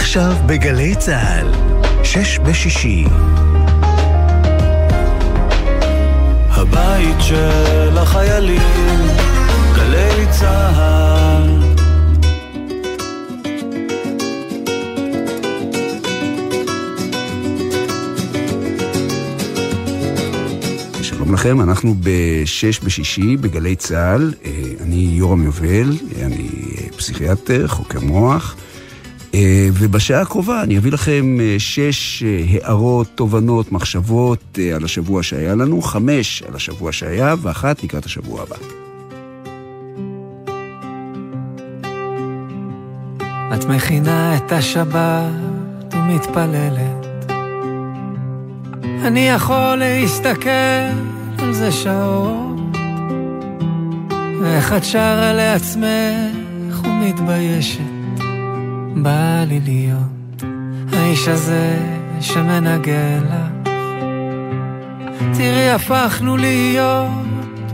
עכשיו בגלי צה"ל, שש בשישי. הבית של החיילים, גלי צה"ל. שלום לכם, אנחנו בשש בשישי בגלי צה"ל, אה, אני יורם יובל, אני פסיכיאטר, חוקר מוח, אה, ובשעה הקרובה אני אביא לכם אה, שש הערות, תובנות, מחשבות על השבוע שהיה לנו, חמש על השבוע שהיה ואחת לקראת השבוע הבא. את מכינה את השבת ומתפללת. אני יכול להסתכל על זה שעות, ואיך את שרה לעצמך ומתביישת, בא לי להיות האיש הזה שמנגן לך. תראי, הפכנו להיות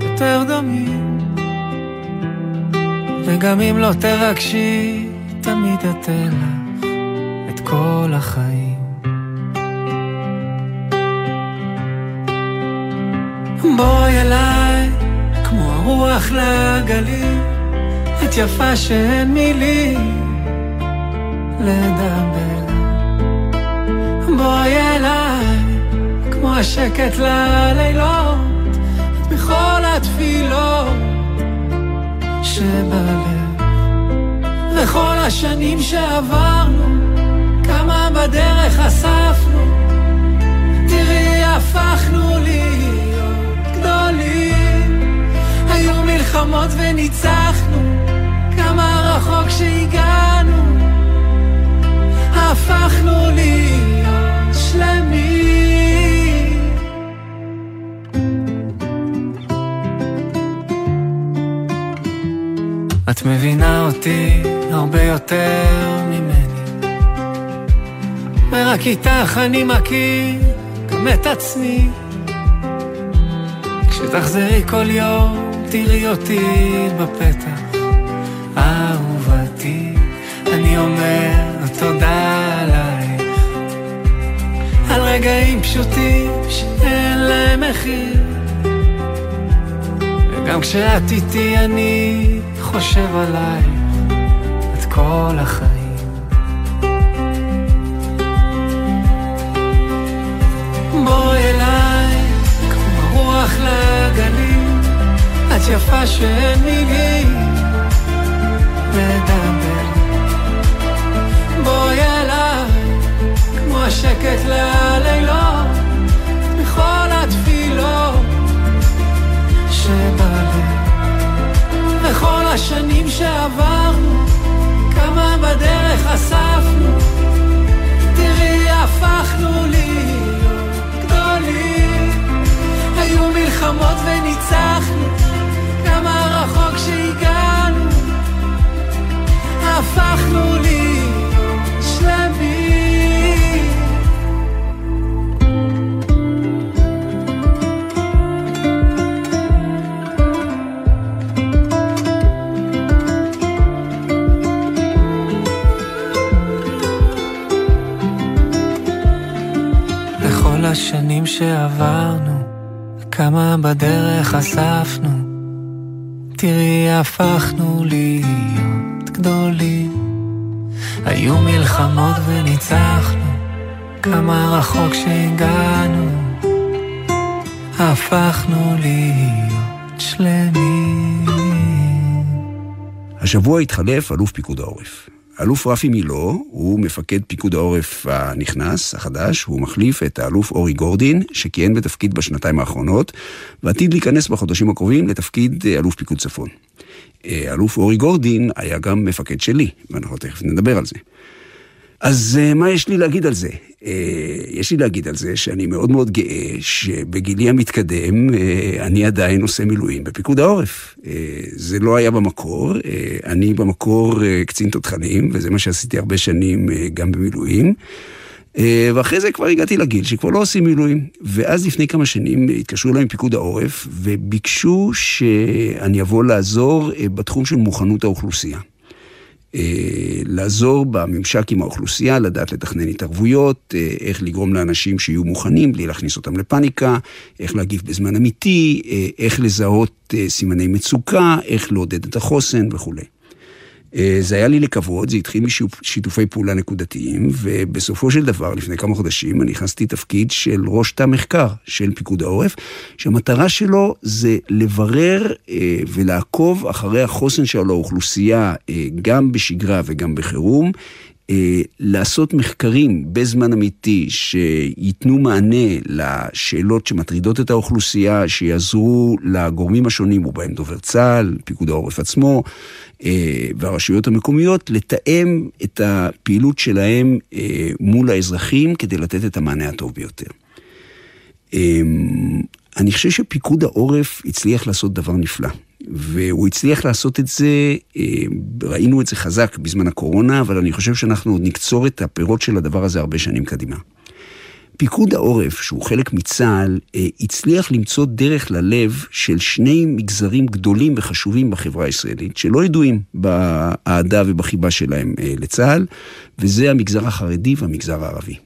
יותר דומים, וגם אם לא תרגשי, תמיד אתן לך את כל החיים. בואי אליי, כמו הרוח לגליל, את יפה שאין מילים לדבר. בואי אליי, כמו השקט ללילות, בכל התפילות שבלב. וכל השנים שעברנו, כמה בדרך אספנו, תראי הפכנו לי גדולים. היו מלחמות וניצחנו, כמה רחוק שהגענו. הפכנו להיות שלמים. את מבינה אותי הרבה יותר ממני, ורק איתך אני מכיר גם את עצמי. כשתחזרי כל יום, תראי אותי בפתח. אהובתי, אני אומר תודה עלייך. על רגעים פשוטים שאין להם מחיר. וגם כשאת איתי אני חושב עלייך את כל החיים. בואי אליי רוח לגלים, את יפה שאין מילים לדבר. השקט ללילות, מכל התפילות שבלב. וכל השנים שעברנו, כמה בדרך אספנו, תראי הפכנו להיות גדולים. היו מלחמות וניצחנו, כמה רחוק שהגענו, הפכנו להיות אספנו, תראי הפכנו להיות גדולים. היו מלחמות וניצחנו, כמה רחוק שהגענו, הפכנו להיות שלמים. השבוע התחלף אלוף פיקוד העורף. האלוף רפי מילו הוא מפקד פיקוד העורף הנכנס, החדש, הוא מחליף את האלוף אורי גורדין, שכיהן בתפקיד בשנתיים האחרונות, ועתיד להיכנס בחודשים הקרובים לתפקיד אלוף פיקוד צפון. האלוף אורי גורדין היה גם מפקד שלי, ואנחנו תכף נדבר על זה. אז מה יש לי להגיד על זה? יש לי להגיד על זה שאני מאוד מאוד גאה שבגילי המתקדם אני עדיין עושה מילואים בפיקוד העורף. זה לא היה במקור, אני במקור קצין תותחנים, וזה מה שעשיתי הרבה שנים גם במילואים. ואחרי זה כבר הגעתי לגיל שכבר לא עושים מילואים. ואז לפני כמה שנים התקשרו אליי עם פיקוד העורף, וביקשו שאני אבוא לעזור בתחום של מוכנות האוכלוסייה. לעזור בממשק עם האוכלוסייה, לדעת לתכנן התערבויות, איך לגרום לאנשים שיהיו מוכנים בלי להכניס אותם לפאניקה, איך להגיב בזמן אמיתי, איך לזהות סימני מצוקה, איך לעודד את החוסן וכולי. אה, זה היה לי לכבוד, זה התחיל משיתופי פעולה נקודתיים, ובסופו של דבר, לפני כמה חודשים, אני נכנסתי תפקיד של ראש תא מחקר של פיקוד העורף, שהמטרה שלו זה לברר אה, ולעקוב אחרי החוסן של האוכלוסייה, אה, גם בשגרה וגם בחירום. לעשות מחקרים בזמן אמיתי שייתנו מענה לשאלות שמטרידות את האוכלוסייה, שיעזרו לגורמים השונים, ובהם דובר צה"ל, פיקוד העורף עצמו, אה, והרשויות המקומיות לתאם את הפעילות שלהם אה, מול האזרחים כדי לתת את המענה הטוב ביותר. אה, אני חושב שפיקוד העורף הצליח לעשות דבר נפלא. והוא הצליח לעשות את זה, ראינו את זה חזק בזמן הקורונה, אבל אני חושב שאנחנו עוד נקצור את הפירות של הדבר הזה הרבה שנים קדימה. פיקוד העורף, שהוא חלק מצה"ל, אה, הצליח למצוא דרך ללב של שני מגזרים גדולים וחשובים בחברה הישראלית, שלא ידועים באהדה ובחיבה שלהם אה, לצה"ל, וזה המגזר החרדי והמגזר הערבי.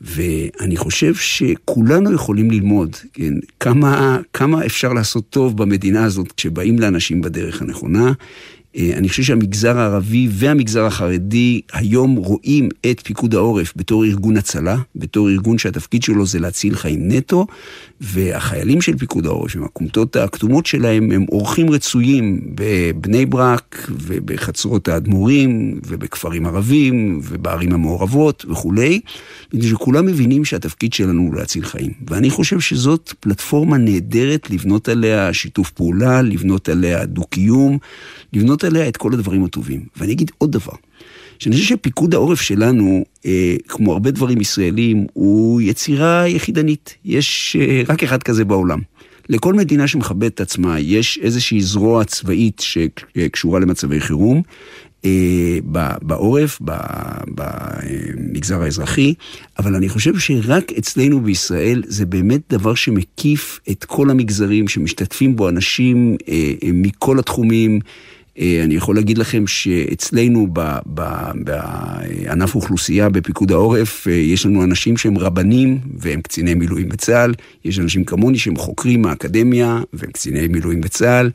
ואני חושב שכולנו יכולים ללמוד, כן, כמה, כמה אפשר לעשות טוב במדינה הזאת כשבאים לאנשים בדרך הנכונה. אה, אני חושב שהמגזר הערבי והמגזר החרדי היום רואים את פיקוד העורף בתור ארגון הצלה, בתור ארגון שהתפקיד שלו זה להציל חיים נטו, והחיילים של פיקוד העורף, עם הכומתות הכתומות שלהם, הם אורחים רצויים בבני ברק ובחצרות האדמו"רים ובכפרים ערבים ובערים המעורבות וכולי, מפני שכולם מבינים שהתפקיד שלנו הוא להציל חיים. ואני חושב שזאת פלטפורמה נהדרת לבנות עליה שיתוף פעולה, לבנות עליה דו-קיום, לבנות עליה את כל הדברים הטובים. ואני אגיד עוד דבר. שאני חושב שפיקוד העורף שלנו, אה, כמו הרבה דברים ישראלים, הוא יצירה יחידנית. יש אה, רק אחד כזה בעולם. לכל מדינה שמכבדת את עצמה יש איזושהי זרוע צבאית שקשורה למצבי חירום. אה, בעורף, במגזר האזרחי, אבל אני חושב שרק אצלנו בישראל זה באמת דבר שמקיף את כל המגזרים, שמשתתפים בו אנשים אה, מכל התחומים. אה, אני יכול להגיד לכם שאצלנו בענף אוכלוסייה בפיקוד העורף, אה, יש לנו אנשים שהם רבנים והם קציני מילואים בצה"ל, יש אנשים כמוני שהם חוקרים מהאקדמיה והם קציני מילואים בצה"ל,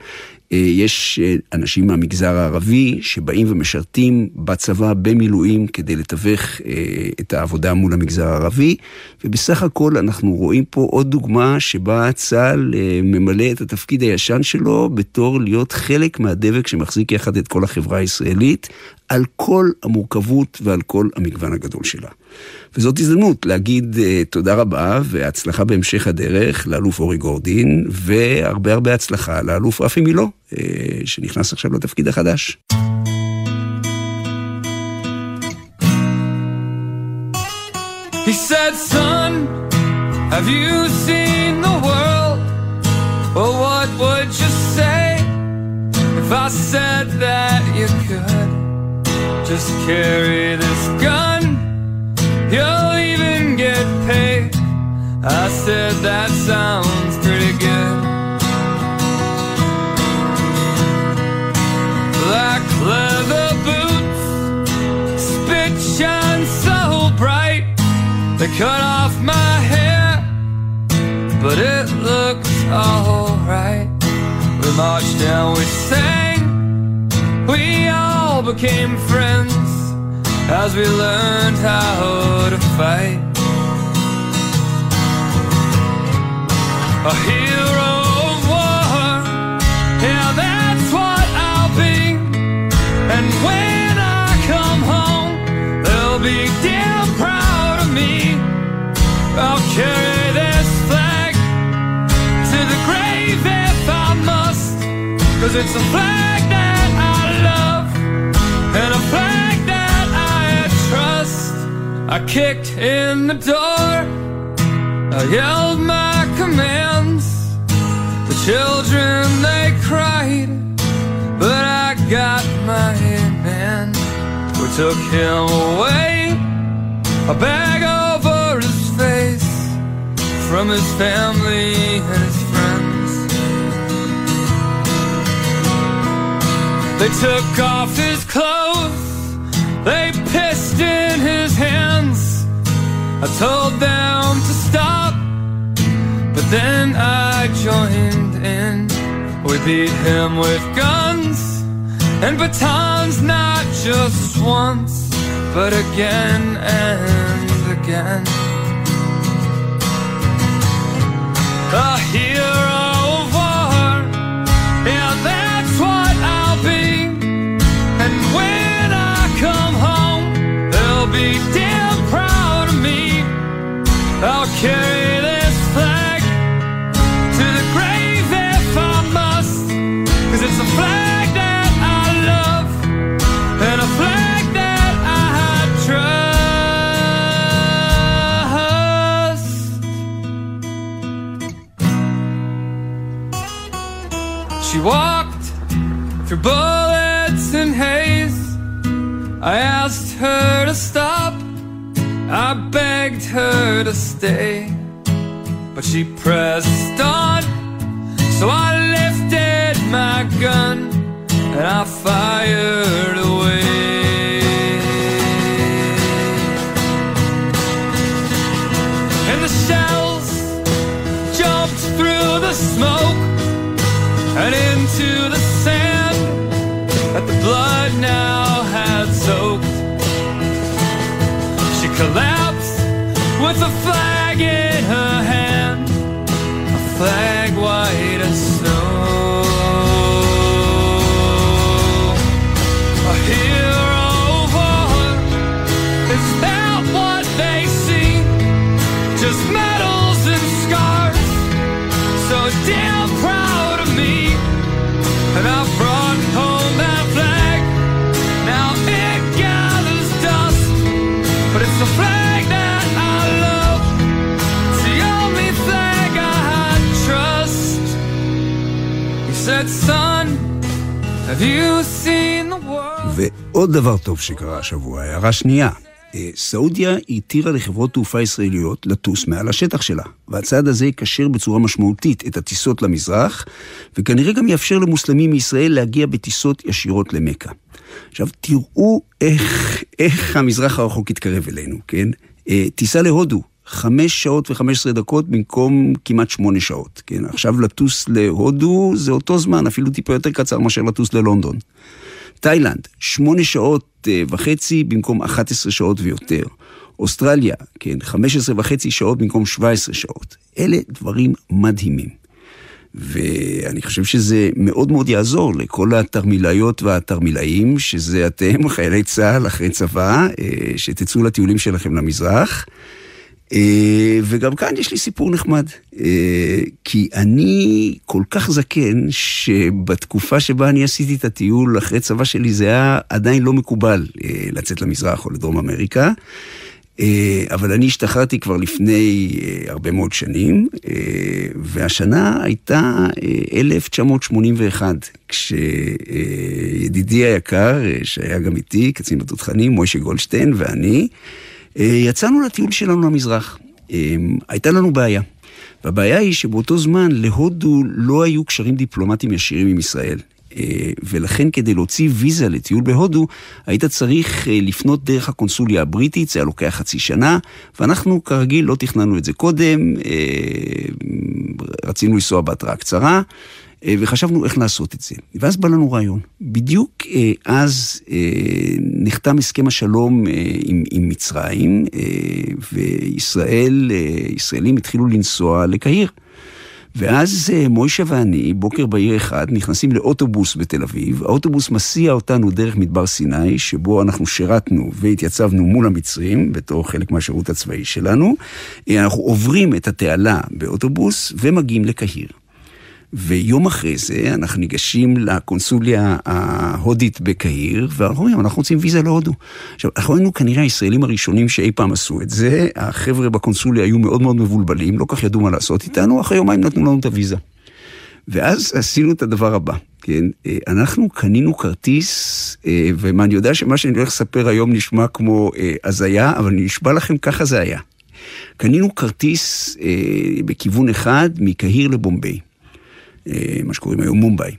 יש אה, אנשים מהמגזר הערבי שבאים ומשרתים בצבא במילואים כדי לתווך אה, את העבודה מול המגזר הערבי, ובסך הכל אנחנו רואים פה עוד דוגמה שבה צה"ל ממלא את התפקיד הישן שלו בתור להיות חלק מהדבק שמחזיק יחד את כל החברה הישראלית, על כל המורכבות ועל כל המגוון הגדול שלה. וזאת הזדמנות להגיד uh, תודה רבה והצלחה בהמשך הדרך לאלוף אורי גורדין, והרבה הרבה הצלחה לאלוף רפי מילו, uh, שנכנס עכשיו לתפקיד החדש. He said, son, have you seen the world? Well, what would you say if I said that you could just carry this gun? You'll even get paid. I said that sounds pretty good. Like leather boots, spit shine so bright. They cut off my hair, but it looks alright. We marched down, we sang, we all became friends as we learned how to fight. A hero of war, yeah, that's what I'll be. And when I come home, they'll be damn proud of me. I'll carry this flag to the grave if I must, cause it's a flag I kicked in the door, I yelled my commands. The children they cried, but I got my man. We took him away, a bag over his face, from his family and his friends. They took off his clothes clenched in his hands. I told them to stop, but then I joined in. We beat him with guns and batons, not just once, but again and again. A carry this flag to the grave if I must. Cause it's a flag that I love and a flag that I trust. She walked through bullets and haze. I asked her begged her to stay, but she pressed on. So I lifted my gun and I fired ועוד דבר טוב שקרה השבוע, הערה שנייה. אה, סעודיה התירה לחברות תעופה ישראליות לטוס מעל השטח שלה, והצעד הזה יקשר בצורה משמעותית את הטיסות למזרח, וכנראה גם יאפשר למוסלמים מישראל להגיע בטיסות ישירות למכה. עכשיו, תראו איך, איך המזרח הרחוק יתקרב אלינו, כן? אה, טיסה להודו, חמש שעות וחמש עשרה דקות במקום כמעט שמונה שעות, כן? עכשיו לטוס להודו זה אותו זמן, אפילו טיפה יותר קצר מאשר לטוס ללונדון. תאילנד, שמונה שעות אה, וחצי במקום 11 שעות ויותר. אוסטרליה, כן, 15 וחצי שעות במקום 17 שעות. אלה דברים מדהימים. ואני חושב שזה מאוד מאוד יעזור לכל התרמילאיות והתרמילאים, שזה אתם, חיילי צה"ל אחרי צבא, אה, שתצאו לטיולים שלכם למזרח. אה, וגם כאן יש לי סיפור נחמד, אה, כי אני כל כך זקן, שבתקופה שבה אני עשיתי את הטיול אחרי צבא שלי, זה היה עדיין לא מקובל אה, לצאת למזרח או לדרום אמריקה. אבל אני השתחררתי כבר לפני הרבה מאוד שנים, והשנה הייתה 1981, כשידידי היקר, שהיה גם איתי, קצין בתותחנים, מוישה גולדשטיין ואני, יצאנו לטיול שלנו למזרח. הייתה לנו בעיה. והבעיה היא שבאותו זמן להודו לא היו קשרים דיפלומטיים ישירים עם ישראל. ולכן כדי להוציא ויזה לטיול בהודו, היית צריך לפנות דרך הקונסוליה הבריטית, זה היה לוקח חצי שנה, ואנחנו כרגיל לא תכננו את זה קודם, רצינו לנסוע בהתראה קצרה, וחשבנו איך לעשות את זה. ואז בא לנו רעיון. בדיוק אז נחתם הסכם השלום עם, עם מצרים, וישראל, ישראלים התחילו לנסוע לקהיר. ואז מוישה ואני, בוקר בהיר אחד, נכנסים לאוטובוס בתל אביב. האוטובוס מסיע אותנו דרך מדבר סיני, שבו אנחנו שירתנו והתייצבנו מול המצרים, בתור חלק מהשירות הצבאי שלנו. אנחנו עוברים את התעלה באוטובוס ומגיעים לקהיר. ויום אחרי זה אנחנו ניגשים לקונסוליה ההודית בקהיר, ואנחנו אומרים, אנחנו רוצים ויזה להודו. עכשיו, אנחנו היינו כנראה הישראלים הראשונים שאי פעם עשו את זה, החבר'ה בקונסוליה היו מאוד מאוד מבולבלים, לא כך ידעו מה לעשות איתנו, אחרי יומיים נתנו לנו את הוויזה. ואז עשינו את הדבר הבא, כן? אנחנו קנינו כרטיס, ואני יודע שמה שאני הולך לספר היום נשמע כמו הזיה, אבל אני נשבע לכם, ככה זה היה. קנינו כרטיס בכיוון אחד, מקהיר לבומביי. מה שקוראים היום מומביי.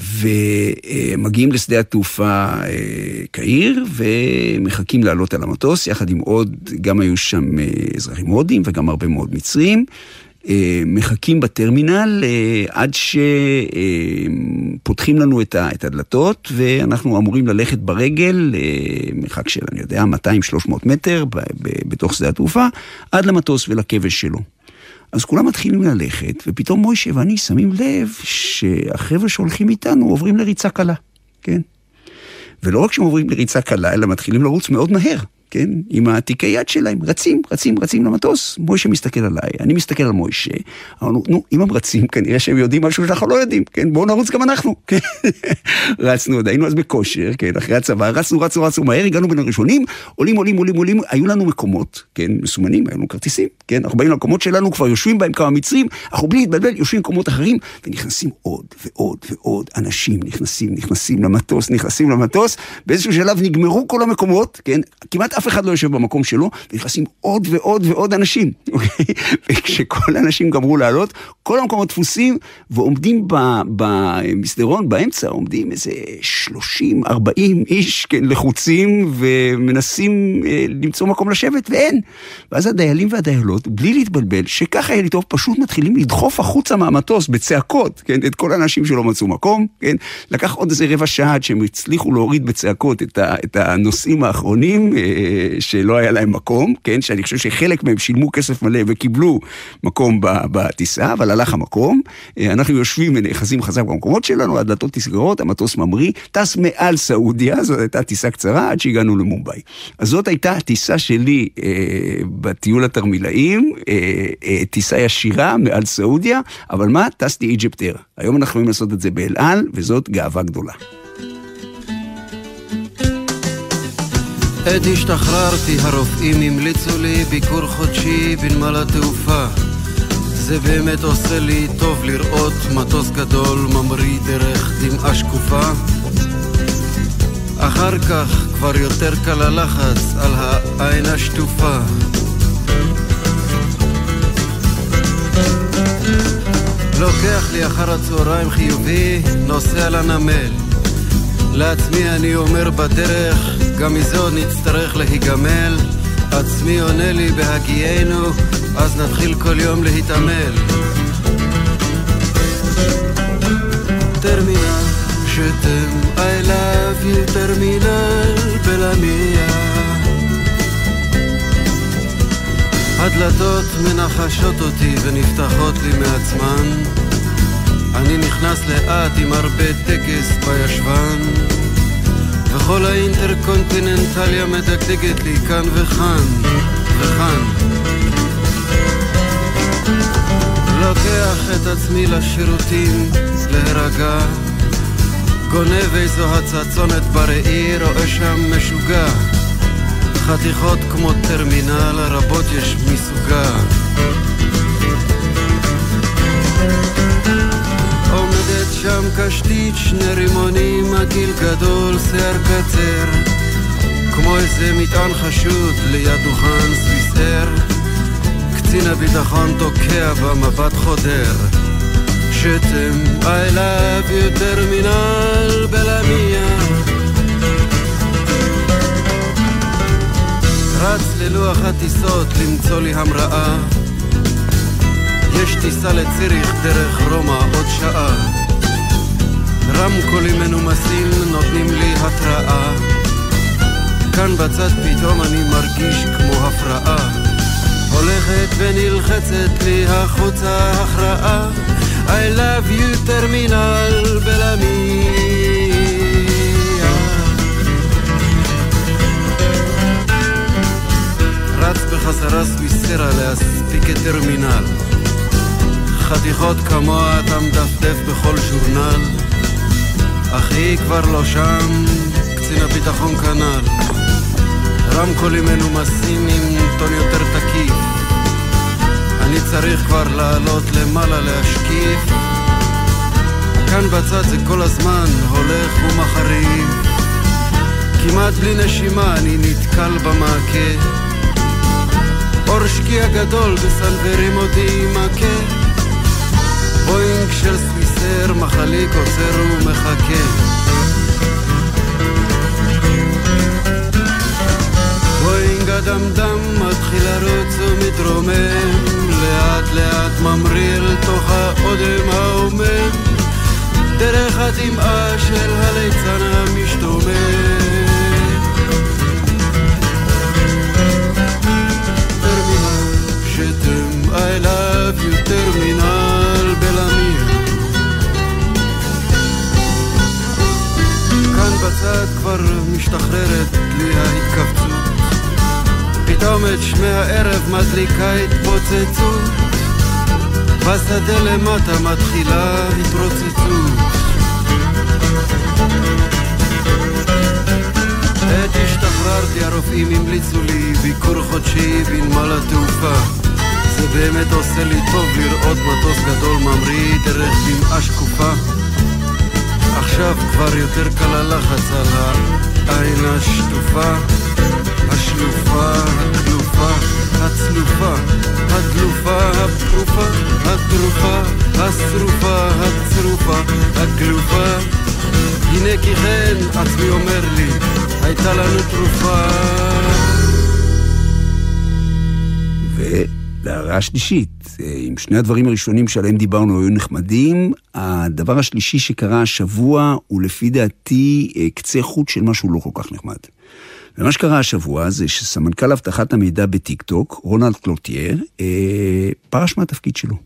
ומגיעים לשדה התעופה אה, קהיר ומחכים לעלות על המטוס, יחד עם עוד, גם היו שם אה, אזרחים הודים וגם הרבה מאוד מצרים. אה, מחכים בטרמינל עד שפותחים לנו את הדלתות ואנחנו אמורים ללכת ברגל, מרחק של, אני יודע, 200-300 מטר בתוך שדה התעופה, עד למטוס ולכבש שלו. אז כולם מתחילים ללכת, ופתאום מוישה ואני שמים לב שהחבר'ה שהולכים איתנו עוברים לריצה קלה, כן? ולא רק שהם עוברים לריצה קלה, אלא מתחילים לרוץ מאוד מהר. כן? עם התיקי יד שלהם, רצים, רצים, רצים למטוס. מוישה מסתכל עליי, אני מסתכל על מוישה. אמרנו, נו, אם הם רצים, כנראה שהם יודעים משהו שאנחנו לא יודעים, כן? בואו נרוץ גם אנחנו, כן? רצנו עוד, היינו אז בכושר, כן? אחרי הצבא, רצנו, רצנו, רצנו מהר, הגענו בין הראשונים, עולים, עולים, עולים, עולים, היו לנו מקומות, כן? מסומנים, היו לנו כרטיסים, כן? אנחנו באים למקומות שלנו, כבר יושבים בהם כמה מצרים, אנחנו בלי להתבלבל, יושבים במקומות אחרים, ונכנסים עוד ועוד ועוד אנשים, נכנסים, נכנסים למטוס, נכנסים למטוס, באיזשהו שלב נגמרו כל המקומות, כן? כמעט אף אחד לא יושב במקום שלו, ונכנסים עוד ועוד ועוד אנשים, אוקיי? וכשכל האנשים גמרו לעלות, כל המקומות תפוסים, ועומדים במסדרון, באמצע, עומדים איזה 30-40 איש, כן, לחוצים, ומנסים אה, למצוא מקום לשבת, ואין. ואז הדיילים והדיילות, בלי להתבלבל, שככה היה לי טוב, פשוט מתחילים לדחוף החוצה מהמטוס בצעקות, כן, את כל האנשים שלא מצאו מקום, כן. לקח עוד איזה רבע שעה עד שהם הצליחו להוריד בצעקות את, ה, את הנושאים האחרונים. אה, שלא היה להם מקום, כן? שאני חושב שחלק מהם שילמו כסף מלא וקיבלו מקום בטיסה, אבל הלך המקום. אה, אנחנו יושבים ונאחזים חזק במקומות שלנו, הדלתות נסגרות, המטוס ממריא, טס מעל סעודיה, זאת הייתה טיסה קצרה עד שהגענו למומבאי. אז זאת הייתה הטיסה שלי אה, בטיול התרמילאים, אה, אה, טיסה ישירה מעל סעודיה, אבל מה? טסתי איג'פטר. היום אנחנו יכולים לעשות את זה באל על, וזאת גאווה גדולה. עת השתחררתי הרופאים המליצו לי ביקור חודשי בנמל התעופה זה באמת עושה לי טוב לראות מטוס גדול ממריא דרך דמעה שקופה אחר כך כבר יותר קל הלחץ על העין השטופה לוקח לי אחר הצהריים חיובי, נוסע לנמל. לעצמי אני אומר בדרך גם מזה עוד נצטרך להיגמל. עצמי עונה לי בהגיינו אז נתחיל כל יום להתעמל. טרמינל שתם I love you טרמינל בלמיה הדלתות מנחשות אותי ונפתחות לי מעצמן. אני נכנס לאט עם הרבה טקס בישבן. וכל האינטרקונטיננטליה מדגדגת לי כאן וכאן וכאן. לוקח את עצמי לשירותים להירגע. גונב איזו הצצונת בראי, רואה שם משוגע חתיכות כמו טרמינל, רבות יש מסוגה. שם קשתית, שני רימונים, עגיל גדול, שיער קצר. כמו איזה מטען חשוד ליד דוכן סוויסר. קצין הביטחון תוקע במבט חודר. שתם I love you טרמינל בלמיה רץ ללוח הטיסות למצוא לי המראה. יש טיסה לציריך דרך רומא עוד שעה. רמקולים מנומסים נותנים לי התראה. כאן בצד פתאום אני מרגיש כמו הפרעה. הולכת ונלחצת לי החוצה הכרעה. I love you טרמינל בלמיה רץ בחזרה סוויסרה להספיק את טרמינל חתיכות כמוה אתה מדפדף בכל ז'ורנל אך היא כבר לא שם, קצין הביטחון כנ"ל. רמקולים מנומסים עם טון יותר תקיף. אני צריך כבר לעלות למעלה להשקיף. כאן בצד זה כל הזמן הולך ומחריף. כמעט בלי נשימה אני נתקל במעקה. אור שקיע גדול בסנוורים אותי מכה. בואינג של סוויסר, מחליק עוצר ומחכה. בואינג הדמדם מתחיל לרוץ ומתרומם, לאט לאט ממריא אל תוך האודם ההומם, דרך הטמעה של הליצן המשתומם. I love you טרמינל בלמיה כאן בצד כבר משתחררת לי ההתכווצות פתאום את שמי הערב מדליקה התפוצצות בשדה למטה מתחילה התרוצצות עת השתחררתי הרופאים המליצו לי ביקור חודשי בנמל התעופה זה באמת עושה לי טוב לראות מטוס גדול ממריא דרך דמעה שקופה. עכשיו כבר יותר קל הלחץ על העין השטופה. השלופה, הכלופה, הצלופה, הדלופה, הפרופה, הדרופה, השרופה, הצרופה, הגלופה. הנה כי כן עצמי אומר לי, הייתה לנו תרופה והערה השלישית, אם שני הדברים הראשונים שעליהם דיברנו היו נחמדים, הדבר השלישי שקרה השבוע הוא לפי דעתי אה, קצה חוט של משהו לא כל כך נחמד. ומה שקרה השבוע זה שסמנכ"ל אבטחת המידע בטיקטוק, רונלד קלוטייר, אה, פרש מהתפקיד שלו.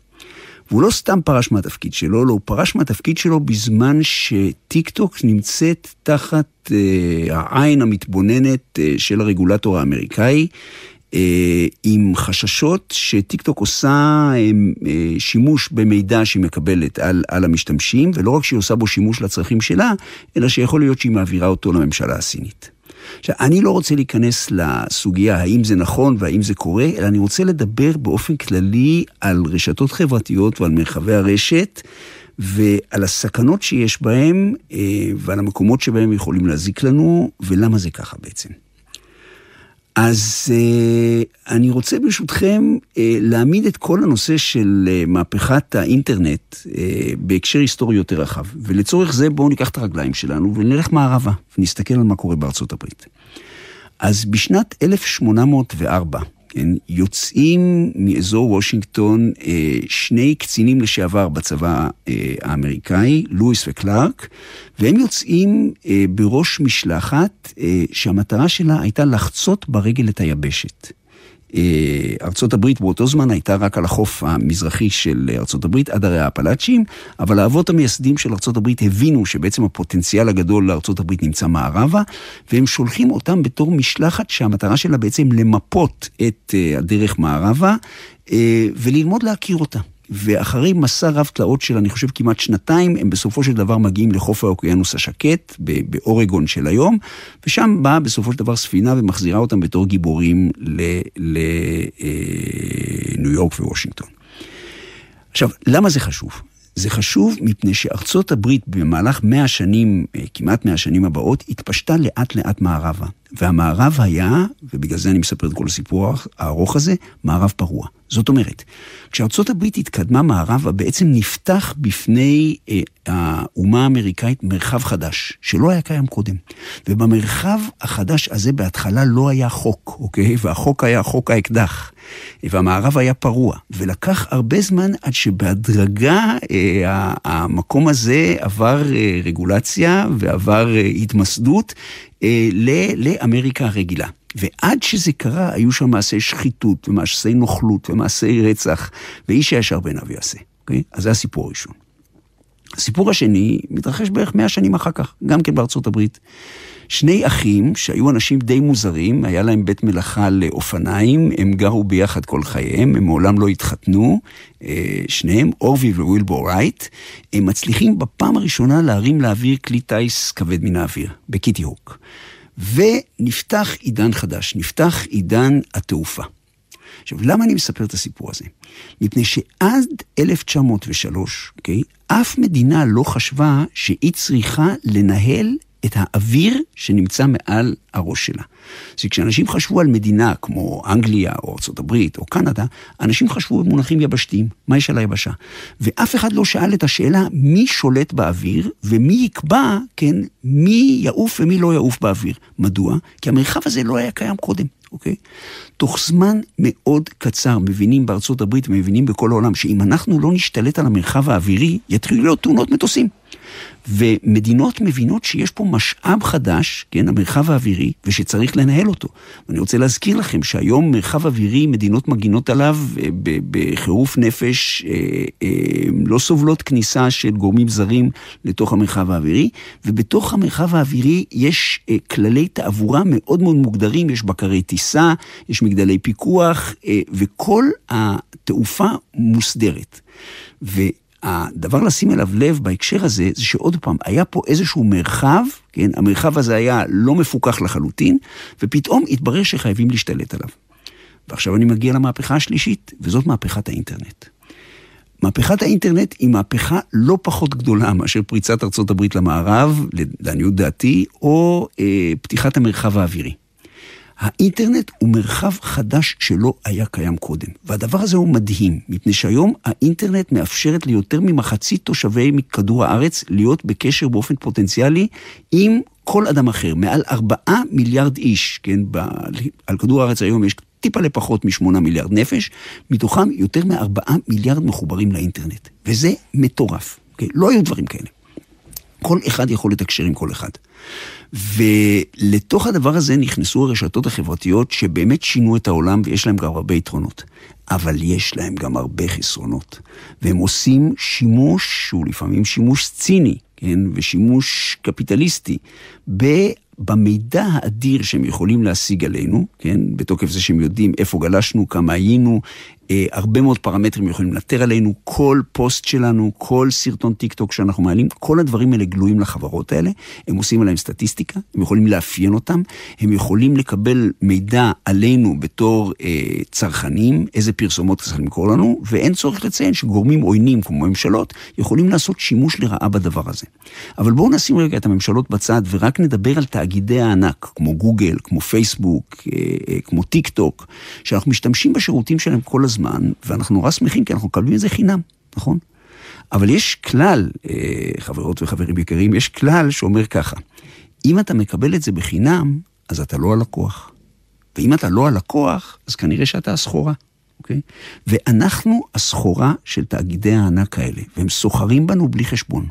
והוא לא סתם פרש מהתפקיד שלו, לא, הוא פרש מהתפקיד שלו בזמן שטיקטוק נמצאת תחת אה, העין המתבוננת אה, של הרגולטור האמריקאי. אה, עם חששות שטיקטוק עושה אה, אה, שימוש במידע שהיא מקבלת על, על המשתמשים, ולא רק שהיא עושה בו שימוש לצרכים שלה, אלא שיכול להיות שהיא מעבירה אותו לממשלה הסינית. עכשיו, אני לא רוצה להיכנס לסוגיה האם זה נכון והאם זה קורה, אלא אני רוצה לדבר באופן כללי על רשתות חברתיות ועל מרחבי הרשת. ועל הסכנות שיש בהם ועל המקומות שבהם יכולים להזיק לנו ולמה זה ככה בעצם. אז uh, אני רוצה ברשותכם uh, להעמיד את כל הנושא של uh, מהפכת האינטרנט בהקשר היסטורי יותר רחב. ולצורך זה בואו ניקח את הרגליים שלנו ונלך מערבה ונסתכל על מה קורה בארצות הברית. אז בשנת 1804, כן, יוצאים מאזור וושינגטון אה, שני קצינים לשעבר בצבא אה, האמריקאי, לואיס וקלארק, והם יוצאים אה, בראש משלחת שהמטרה שלה הייתה לחצות ברגל את היבשת. אה, ארצות הברית באותו זמן הייתה רק על החוף המזרחי של ארצות הברית, עד הרי האפלאצ'ים, אבל האבות המייסדים של ארצות הברית הבינו שבעצם הפוטנציאל הגדול לארצות הברית נמצא מערבה, והם שולחים אותם בתור משלחת שהמטרה שלה בעצם למפות את אה, הדרך מערבה אה, וללמוד להכיר אותה. ואחרי מסע רב תלאות של אני חושב כמעט שנתיים, הם בסופו של דבר מגיעים לחוף האוקיינוס השקט, באורגון של היום, ושם באה בסופו של דבר ספינה ומחזירה אותם בתור גיבורים לניו אה, יורק ווושינגטון. עכשיו, למה זה חשוב? זה חשוב מפני שארצות הברית במהלך מאה השנים, אה, כמעט מאה השנים הבאות, התפשטה לאט לאט מערבה. והמערב היה, ובגלל זה אני מספר את כל הסיפור הארוך הזה, מערב פרוע. זאת אומרת, כשארצות הברית התקדמה מערבה, בעצם נפתח בפני אה, האומה האמריקאית מרחב חדש, שלא היה קיים קודם. ובמרחב החדש הזה בהתחלה לא היה חוק, אוקיי? והחוק היה חוק האקדח. והמערב היה פרוע. ולקח הרבה זמן עד שבהדרגה אה, המקום הזה עבר אה, רגולציה ועבר אה, התמסדות אה, לאמריקה הרגילה. ועד שזה קרה, היו שם מעשי שחיתות, ומעשי נוכלות, ומעשי רצח, ואיש הישר בעיניו יעשה, אוקיי? אז זה הסיפור הראשון. הסיפור השני מתרחש בערך מאה שנים אחר כך, גם כן בארצות הברית. שני אחים שהיו אנשים די מוזרים, היה להם בית מלאכה לאופניים, הם גרו ביחד כל חייהם, הם מעולם לא התחתנו, אה, שניהם, אורבי ווילבור רייט, הם מצליחים בפעם הראשונה להרים לאוויר כלי טיס כבד מן האוויר, בקיטי הוק. ונפתח עידן חדש, נפתח עידן התעופה. עכשיו, למה אני מספר את הסיפור הזה? מפני שעד 1903, אוקיי, אף מדינה לא חשבה שהיא צריכה לנהל את האוויר שנמצא מעל הראש שלה. אז כשאנשים חשבו על מדינה כמו אנגליה או ארה"ב או קנדה, אנשים חשבו במונחים יבשתיים, מה יש על היבשה? ואף אחד לא שאל את השאלה מי שולט באוויר ומי יקבע, כן, מי יעוף ומי לא יעוף באוויר. מדוע? כי המרחב הזה לא היה קיים קודם. אוקיי? תוך זמן מאוד קצר מבינים בארצות הברית ומבינים בכל העולם שאם אנחנו לא נשתלט על המרחב האווירי, יתחילו להיות תאונות מטוסים. ומדינות מבינות שיש פה משאב חדש, כן, המרחב האווירי, ושצריך לנהל אותו. ואני רוצה להזכיר לכם שהיום מרחב אווירי, מדינות מגינות עליו אה, בחירוף נפש, אה, אה, לא סובלות כניסה של גורמים זרים לתוך המרחב האווירי, ובתוך המרחב האווירי יש כללי תעבורה מאוד מאוד מוגדרים, יש בקרי טיסה, יש מגדלי פיקוח, וכל התעופה מוסדרת. ו... הדבר לשים אליו לב בהקשר הזה, זה שעוד פעם, היה פה איזשהו מרחב, כן, המרחב הזה היה לא מפוקח לחלוטין, ופתאום התברר שחייבים להשתלט עליו. ועכשיו אני מגיע למהפכה השלישית, וזאת מהפכת האינטרנט. מהפכת האינטרנט היא מהפכה לא פחות גדולה מאשר פריצת ארצות הברית למערב, לעניות דעתי, או אה, פתיחת המרחב האווירי. האינטרנט הוא מרחב חדש שלא היה קיים קודם. והדבר הזה הוא מדהים, מפני שהיום האינטרנט מאפשרת ליותר ממחצית תושבי כדור הארץ להיות בקשר באופן פוטנציאלי עם כל אדם אחר. מעל ארבעה מיליארד איש, כן, ב... על כדור הארץ היום יש טיפה לפחות משמונה מיליארד נפש, מתוכם יותר מארבעה מיליארד מחוברים לאינטרנט. וזה מטורף, כן? לא היו דברים כאלה. כל אחד יכול לתקשר עם כל אחד. ולתוך הדבר הזה נכנסו הרשתות החברתיות שבאמת שינו את העולם ויש להם גם הרבה יתרונות. אבל יש להם גם הרבה חסרונות. והם עושים שימוש, שהוא לפעמים שימוש ציני, כן, ושימוש קפיטליסטי, במידע האדיר שהם יכולים להשיג עלינו, כן, בתוקף זה שהם יודעים איפה גלשנו, כמה היינו, אה, הרבה מאוד פרמטרים יכולים לנטר עלינו, כל פוסט שלנו, כל סרטון טיק טוק שאנחנו מעלים, כל הדברים האלה גלויים לחברות האלה, הם עושים עליהם סטטיסטיקה, הם יכולים לאפיין אותם, הם יכולים לקבל מידע עלינו בתור אה, צרכנים, איזה פרסומות צריך למכור לנו, ואין צורך לציין שגורמים עוינים כמו ממשלות יכולים לעשות שימוש לרעה בדבר הזה. אבל בואו נשים רגע את הממשלות בצד ורק נדבר על תאגידי הענק, כמו גוגל, כמו פייסבוק, אה, אה, כמו טיק טוק, שאנחנו משתמשים בשירותים שלהם כל הזמן. הזמן, ואנחנו נורא שמחים כי אנחנו מקבלים את זה חינם, נכון? אבל יש כלל, אה, חברות וחברים יקרים, יש כלל שאומר ככה, אם אתה מקבל את זה בחינם, אז אתה לא הלקוח. ואם אתה לא הלקוח, אז כנראה שאתה הסחורה, אוקיי? ואנחנו הסחורה של תאגידי הענק האלה, והם סוחרים בנו בלי חשבון.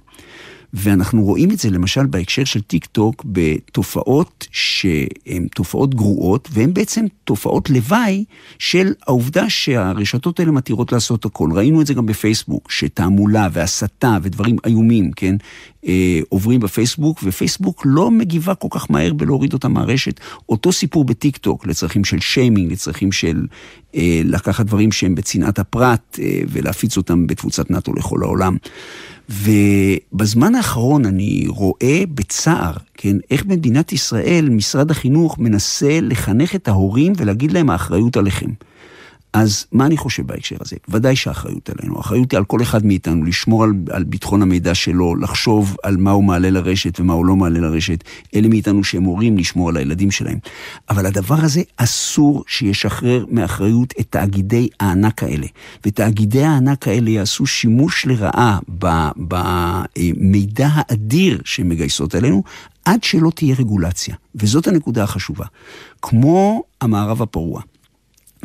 ואנחנו רואים את זה למשל בהקשר של טיק טוק בתופעות שהן תופעות גרועות, והן בעצם תופעות לוואי של העובדה שהרשתות האלה מתירות לעשות הכל. ראינו את זה גם בפייסבוק, שתעמולה והסתה ודברים איומים, כן, אה, עוברים בפייסבוק, ופייסבוק לא מגיבה כל כך מהר בלהוריד אותם מהרשת. אותו סיפור בטיק טוק, לצרכים של שיימינג, לצרכים של אה, לקחת דברים שהם בצנעת הפרט אה, ולהפיץ אותם בתפוצת נאט"ו לכל העולם. ובזמן האחרון אני רואה בצער, כן, איך במדינת ישראל משרד החינוך מנסה לחנך את ההורים ולהגיד להם האחריות עליכם. אז מה אני חושב בהקשר הזה? ודאי שהאחריות עלינו. האחריות היא על כל אחד מאיתנו, לשמור על, על ביטחון המידע שלו, לחשוב על מה הוא מעלה לרשת ומה הוא לא מעלה לרשת. אלה מאיתנו שהם הורים, לשמור על הילדים שלהם. אבל הדבר הזה אסור שישחרר מאחריות את תאגידי הענק האלה. ותאגידי הענק האלה יעשו שימוש לרעה במידע האדיר שהן מגייסות אלינו, עד שלא תהיה רגולציה. וזאת הנקודה החשובה. כמו המערב הפרוע.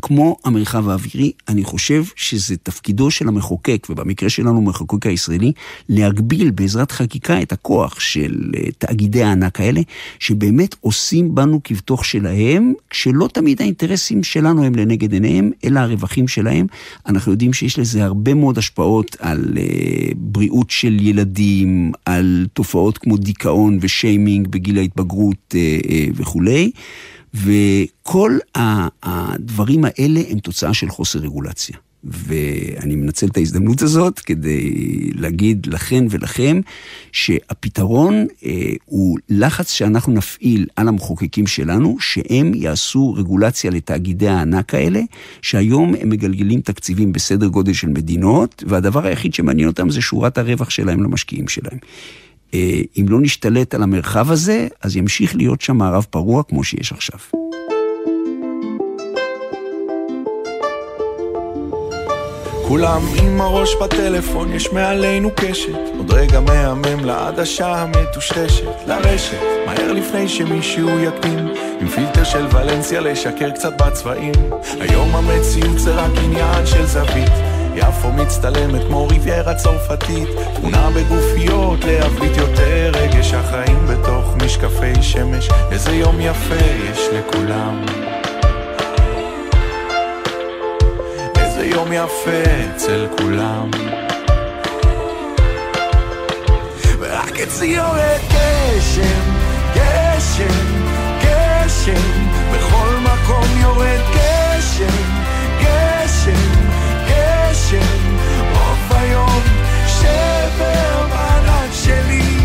כמו המרחב האווירי, אני חושב שזה תפקידו של המחוקק, ובמקרה שלנו המחוקק הישראלי, להגביל בעזרת חקיקה את הכוח של אה, תאגידי הענק האלה, שבאמת עושים בנו כבתוך שלהם, כשלא תמיד האינטרסים שלנו הם לנגד עיניהם, אלא הרווחים שלהם. אנחנו יודעים שיש לזה הרבה מאוד השפעות על uh, בריאות של ילדים, על תופעות כמו דיכאון ושיימינג בגיל ההתבגרות uh, וכולי. וכל הדברים האלה הם תוצאה של חוסר רגולציה. ואני מנצל את ההזדמנות הזאת כדי להגיד לכן ולכם שהפתרון אה, הוא לחץ שאנחנו נפעיל על המחוקקים שלנו, שהם יעשו רגולציה לתאגידי הענק האלה, שהיום הם מגלגלים תקציבים בסדר גודל של מדינות, והדבר היחיד שמעניין אותם זה שורת הרווח שלהם למשקיעים שלהם. אה, אם לא נשתלט על המרחב הזה, אז ימשיך להיות שם מערב פרוע כמו שיש עכשיו. כולם עם הראש בטלפון, יש מעלינו קשת. עוד רגע מהמם לעדשה המטושטשת. לרשת, מהר לפני שמישהו יקדים עם פילטר של ולנסיה לשקר קצת בצבעים. היום המציאות זה רק עניין של זווית יפו מצטלמת כמו ריביירה צרפתית. תמונה בגופיות להבליט יותר רגש החיים בתוך משקפי שמש. איזה יום יפה יש לכולם. איזה יום יפה אצל כולם. ורק אצלי יורד גשם, גשם, גשם. בכל מקום יורד גשם, גשם, גשם רוב היום שבר בענן שלי.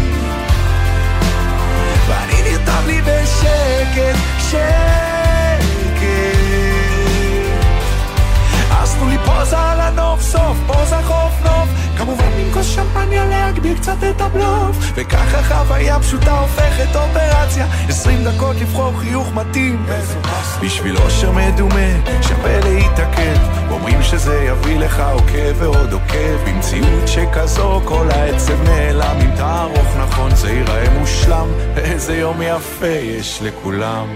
ואני נרתם לי בשקט, שקט. אז תנו לי פוזה על הנוף סוף, פוזה חוף נוף כמובן עם כוס שמפניה להגביר קצת את הבלוף. וככה חוויה פשוטה הופכת אופרציה. עשרים דקות לבחור חיוך מתאים. בשביל אושר מדומה שווה להתעכב. אומרים שזה יביא לך עוקב ועוד עוקב. במציאות שכזו כל העצב נעלם. אם תערוך נכון זה ייראה מושלם. איזה יום יפה יש לכולם.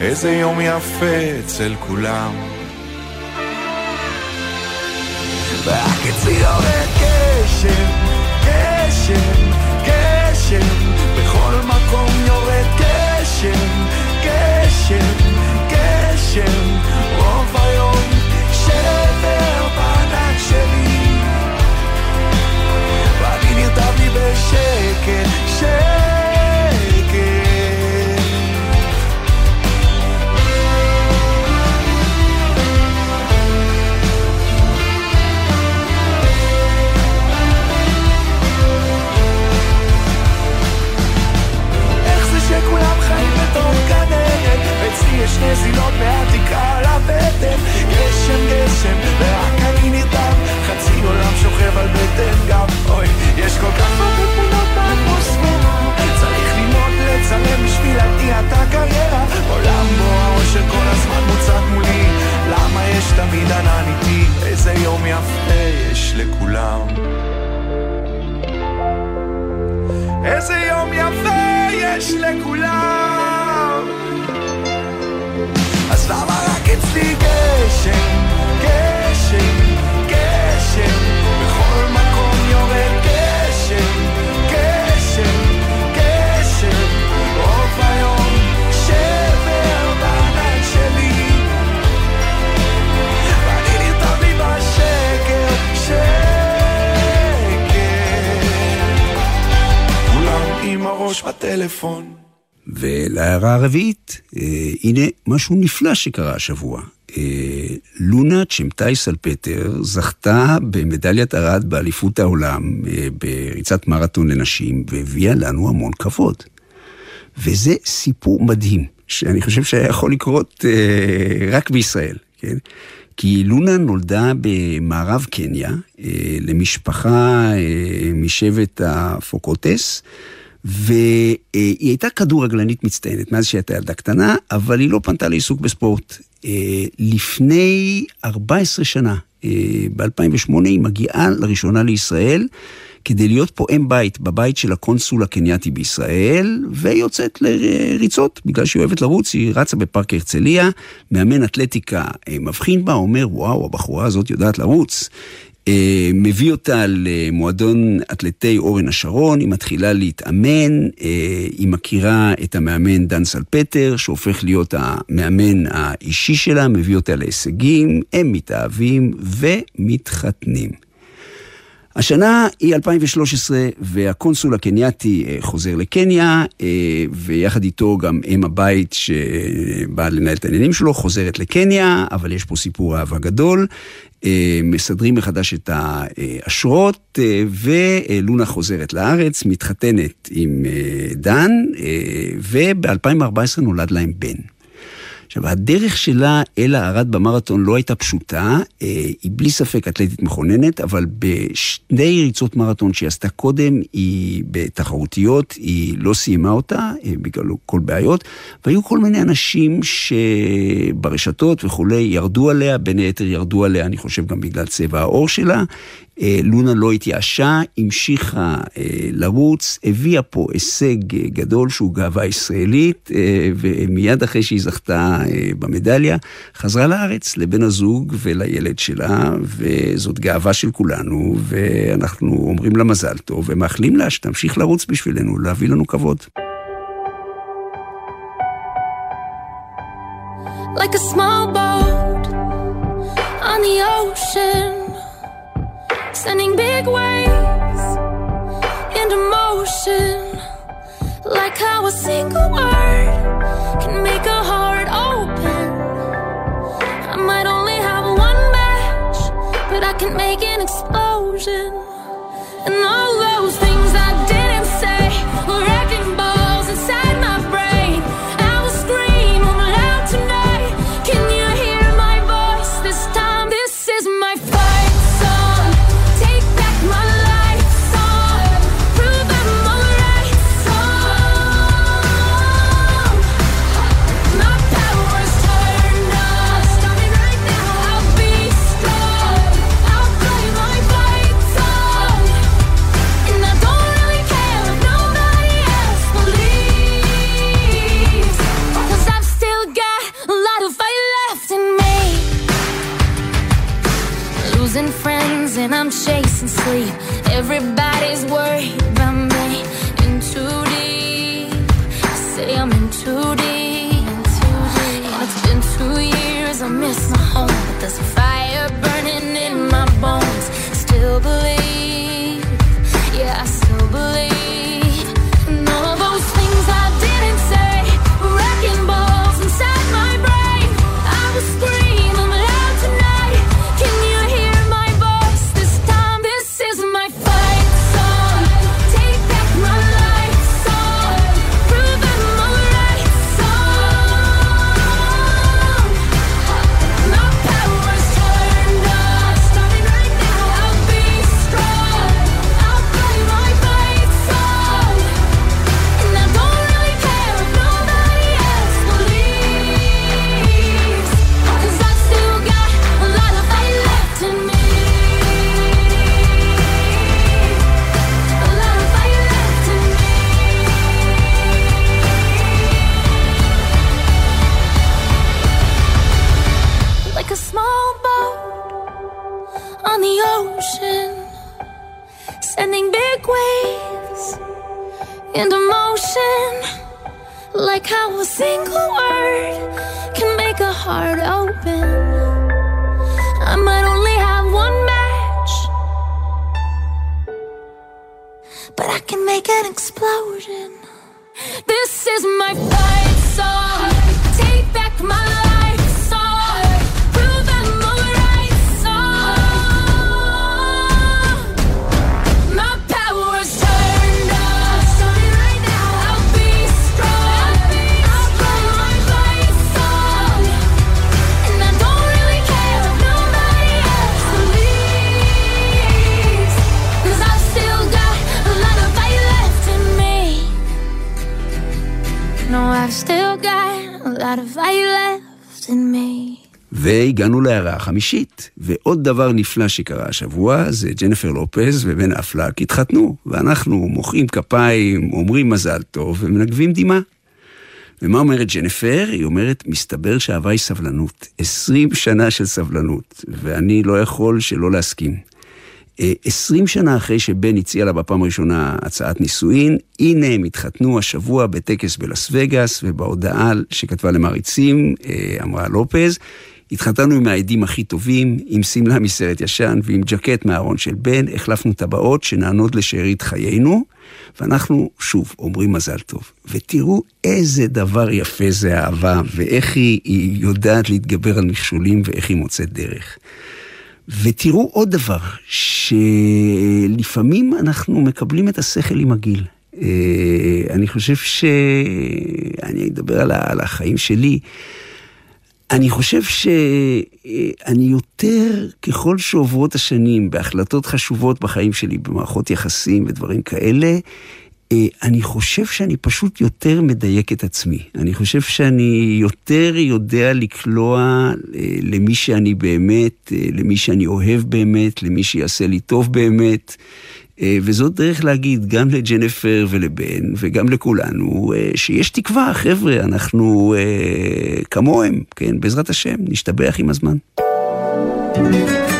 איזה יום יפה אצל כולם. רק אצלי יורד גשם, גשם, גשם, בכל מקום יורד גשם, גשם, גשם, רוב היום שבר בענק שלי, ואני לי בשקט, שקט. גן עדן. אצלי יש נזילות מהתקרה על הבטן ולהערה הרביעית, אה, הנה משהו נפלא שקרה השבוע. אה, לונה צ'מטאי סלפטר זכתה במדליית ארד באליפות העולם אה, בריצת מרתון לנשים, והביאה לנו המון כבוד. וזה סיפור מדהים, שאני חושב שהיה יכול לקרות אה, רק בישראל, כן? כי לונה נולדה במערב קניה למשפחה אה, משבט הפוקוטס, והיא הייתה כדורגלנית מצטיינת מאז שהייתה ילדה קטנה, אבל היא לא פנתה לעיסוק בספורט. אה, לפני 14 שנה, אה, ב-2008, היא מגיעה לראשונה לישראל. כדי להיות פה אם בית, בבית של הקונסול הקנייתי בישראל, ויוצאת לריצות, בגלל שהיא אוהבת לרוץ, היא רצה בפארק הרצליה, מאמן אתלטיקה מבחין בה, אומר, וואו, הבחורה הזאת יודעת לרוץ. מביא אותה למועדון אתלטי אורן השרון, היא מתחילה להתאמן, היא מכירה את המאמן דן סלפטר, שהופך להיות המאמן האישי שלה, מביא אותה להישגים, הם מתאהבים ומתחתנים. השנה היא 2013 והקונסול הקנייתי חוזר לקניה ויחד איתו גם אם הבית שבאה לנהל את העניינים שלו חוזרת לקניה, אבל יש פה סיפור אהבה גדול. מסדרים מחדש את האשרות ולונה חוזרת לארץ, מתחתנת עם דן וב-2014 נולד להם בן. עכשיו, הדרך שלה אל הערד במרתון לא הייתה פשוטה, אה, היא בלי ספק אתלטית מכוננת, אבל בשני ריצות מרתון שהיא עשתה קודם, היא בתחרותיות, היא לא סיימה אותה, אה, בגלל כל בעיות, והיו כל מיני אנשים שברשתות וכולי ירדו עליה, בין היתר ירדו עליה, אני חושב גם בגלל צבע העור שלה, לונה לא התייאשה, המשיכה אה, לרוץ, הביאה פה הישג אה, גדול שהוא גאווה ישראלית, ומיד אחרי שהיא זכתה במדליה, חזרה לארץ לבן הזוג ולילד שלה, וזאת גאווה של כולנו, ואנחנו אומרים לה מזל טוב, ומאחלים לה שתמשיך לרוץ בשבילנו, להביא לנו כבוד. Like a small boat on the ocean sending big waves into motion. Like how a single word can make a heart open. I might only have one match, but I can make an explosion. And all single word can make a heart open. I might only have one match, but I can make an explosion. This is my fight song. Fight left in me. והגענו להערה החמישית, ועוד דבר נפלא שקרה השבוע זה ג'נפר לופז ובן אפלק התחתנו, ואנחנו מוחאים כפיים, אומרים מזל טוב ומנגבים דמעה. ומה אומרת ג'נפר? היא אומרת, מסתבר שאהבה היא סבלנות. 20 שנה של סבלנות, ואני לא יכול שלא להסכים. אה, 20 שנה אחרי שבן הציע לה בפעם הראשונה הצעת נישואין, הנה הם התחתנו השבוע בטקס בלאס וגאס, ובהודעה שכתבה למעריצים, אה, אמרה לופז, התחתנו עם העדים הכי טובים, עם שמלה מסרט ישן ועם ג'קט מהארון של בן, החלפנו טבעות שנענות לשארית חיינו, ואנחנו שוב אומרים מזל טוב. ותראו איזה דבר יפה זה אהבה, ואיך היא, היא יודעת להתגבר על מכשולים ואיך היא מוצאת דרך. ותראו עוד דבר, שלפעמים אנחנו מקבלים את השכל עם הגיל. אה, אני חושב ש... אני אדבר על החיים שלי. אני חושב שאני יותר, ככל שעוברות השנים, בהחלטות חשובות בחיים שלי, במערכות יחסים ודברים כאלה, אה, אני חושב שאני פשוט יותר מדייק את עצמי. אני חושב שאני יותר יודע לקלוע אה, למי שאני באמת, אה, למי שאני אוהב באמת, למי שיעשה לי טוב באמת. וזאת דרך להגיד גם לג'נפר ולבן וגם לכולנו, שיש תקווה, חבר'ה, אנחנו כמוהם, כן, בעזרת השם, נשתבח עם הזמן. thank you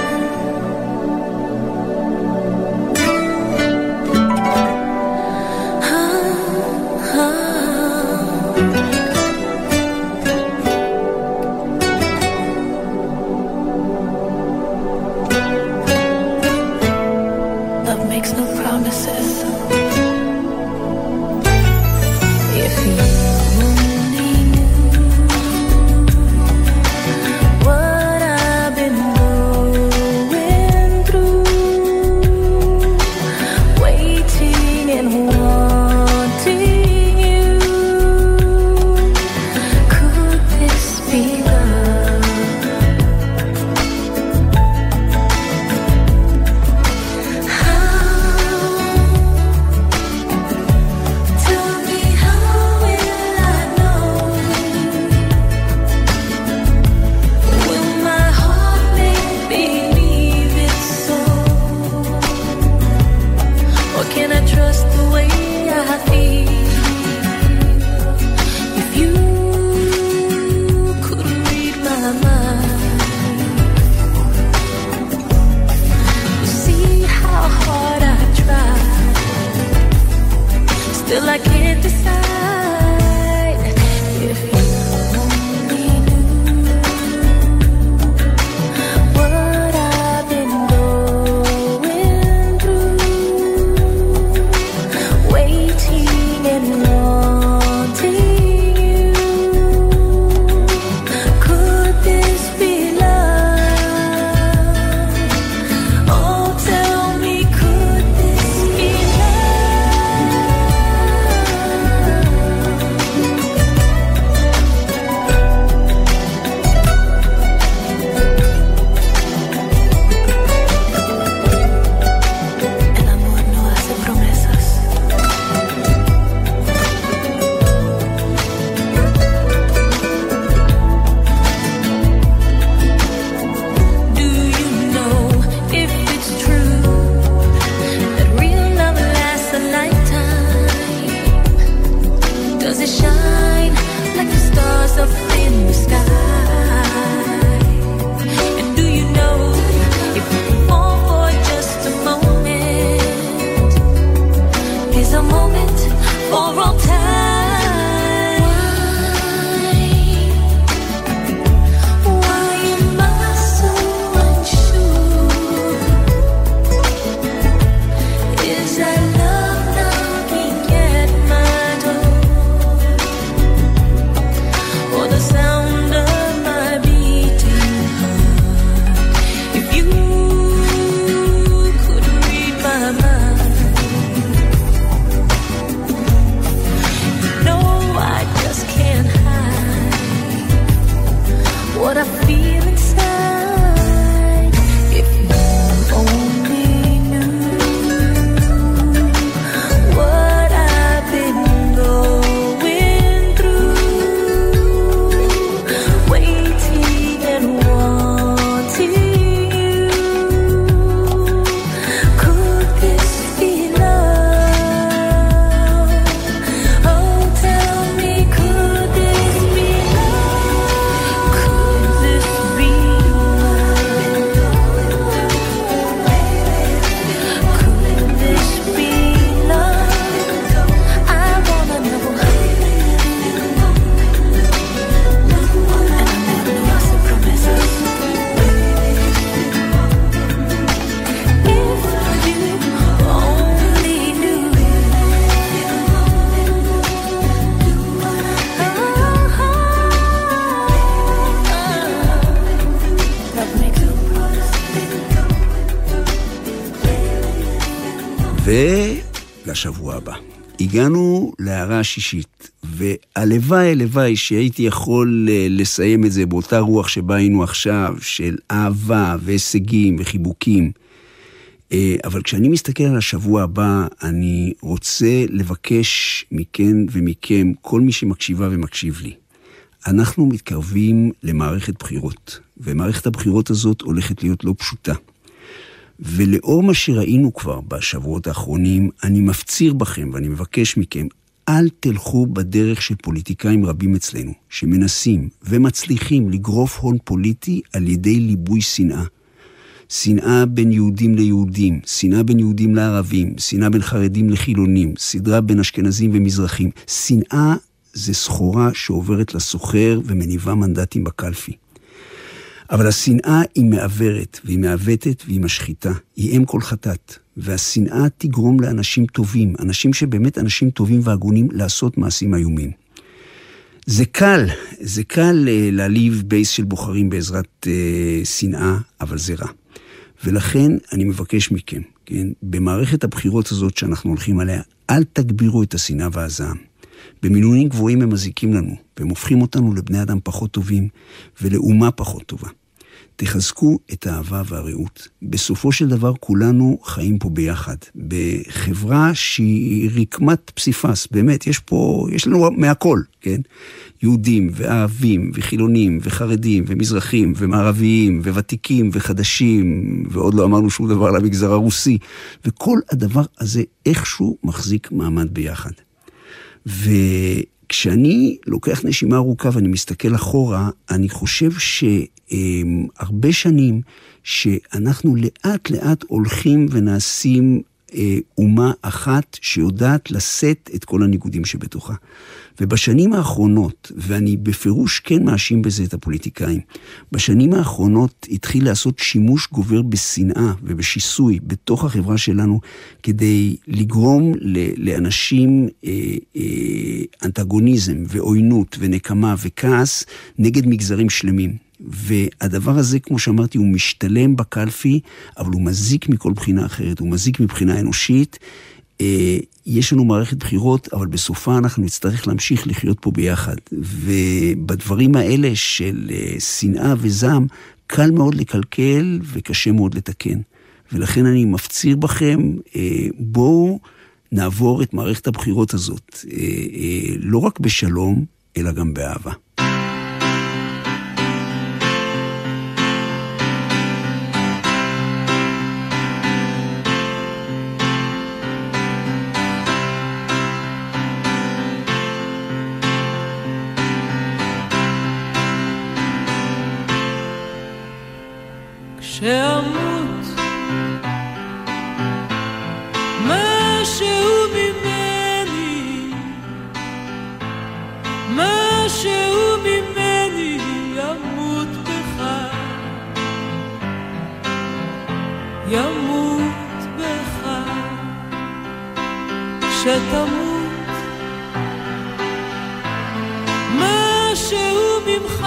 השישית, והלוואי, הלוואי שהייתי יכול אה, לסיים את זה באותה רוח שבה היינו עכשיו, של אהבה והישגים וחיבוקים. אה, אבל כשאני מסתכל על השבוע הבא, אני רוצה לבקש מכן ומכם, כל מי שמקשיבה ומקשיב לי, אנחנו מתקרבים למערכת בחירות, ומערכת הבחירות הזאת הולכת להיות לא פשוטה. ולאור מה שראינו כבר בשבועות האחרונים, אני מפציר בכם ואני מבקש מכם, אל תלכו בדרך של פוליטיקאים רבים אצלנו, שמנסים ומצליחים לגרוף הון פוליטי על ידי ליבוי שנאה. שנאה בין יהודים ליהודים, שנאה בין יהודים לערבים, שנאה בין חרדים לחילונים, סדרה בין אשכנזים ומזרחים. שנאה זה סחורה שעוברת לסוחר ומניבה מנדטים בקלפי. אבל השנאה היא מעוורת, והיא מעוותת והיא משחיתה. היא אם כל חטאת. והשנאה תגרום לאנשים טובים, אנשים שבאמת אנשים טובים והגונים, לעשות מעשים איומים. זה קל, זה קל אה, להעליב בייס של בוחרים בעזרת אה, שנאה, אבל זה רע. ולכן אני מבקש מכם, כן, במערכת הבחירות הזאת שאנחנו הולכים עליה, אל תגבירו את השנאה והזעם. במינונים גבוהים הם מזיקים לנו, והם הופכים אותנו לבני אדם פחות טובים ולאומה פחות טובה. תחזקו את האהבה והרעות. בסופו של דבר כולנו חיים פה ביחד, בחברה שהיא רקמת פסיפס, באמת, יש פה, יש לנו מהכל, כן? יהודים וערבים וחילונים וחרדים ומזרחים ומערביים וותיקים וחדשים, ועוד לא אמרנו שום דבר על המגזר הרוסי, וכל הדבר הזה איכשהו מחזיק מעמד ביחד. וכשאני לוקח נשימה ארוכה ואני מסתכל אחורה, אני חושב שהרבה שנים שאנחנו לאט לאט הולכים ונעשים אה, אומה אחת שיודעת לשאת את כל הניגודים שבתוכה. ובשנים האחרונות, ואני בפירוש כן מאשים בזה את הפוליטיקאים, בשנים האחרונות התחיל לעשות שימוש גובר בשנאה ובשיסוי בתוך החברה שלנו, כדי לגרום לאנשים אה, אה, אנטגוניזם ועוינות ונקמה וכעס נגד מגזרים שלמים. והדבר הזה, כמו שאמרתי, הוא משתלם בקלפי, אבל הוא מזיק מכל בחינה אחרת, הוא מזיק מבחינה אנושית. אה, יש לנו מערכת בחירות, אבל בסופה אנחנו נצטרך להמשיך לחיות פה ביחד. ובדברים האלה של אה, שנאה וזעם, קל מאוד לקלקל וקשה מאוד לתקן. ולכן אני מפציר בכם, אה, בואו נעבור את מערכת הבחירות הזאת, לא רק בשלום, אלא גם באהבה. שאמות משהו ממני משהו ממני ימות בך. ימות בך. שתמות משהו ממך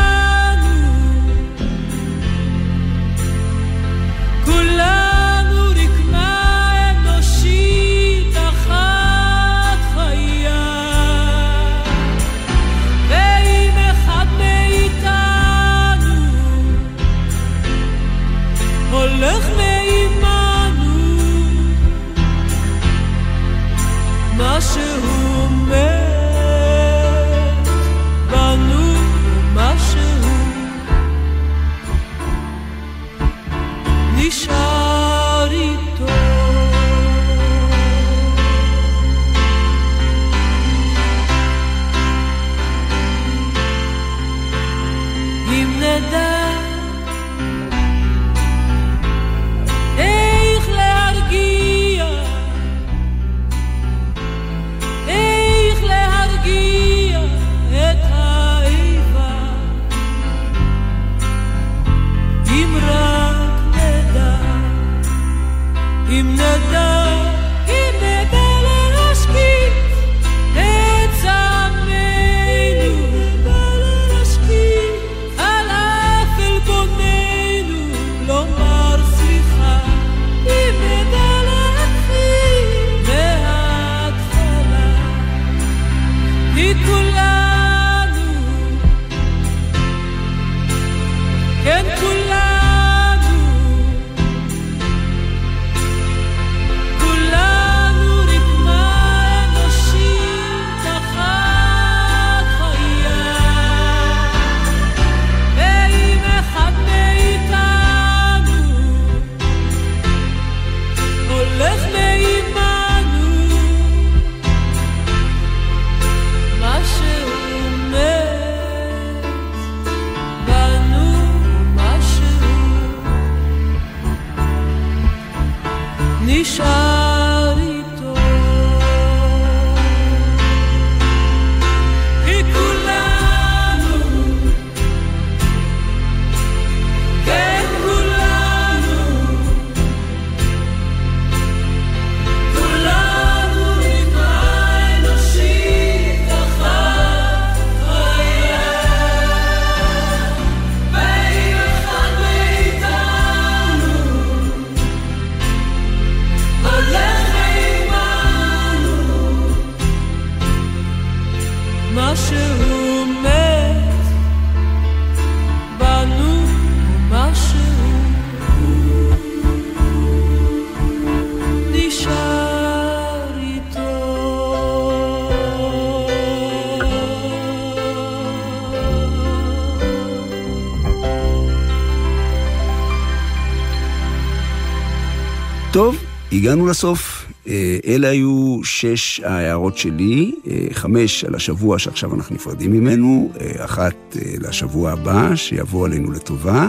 הגענו לסוף. אה, אלה היו שש ההערות שלי, אה, חמש על השבוע שעכשיו אנחנו נפרדים ממנו, אה, אחת לשבוע הבא שיבוא עלינו לטובה.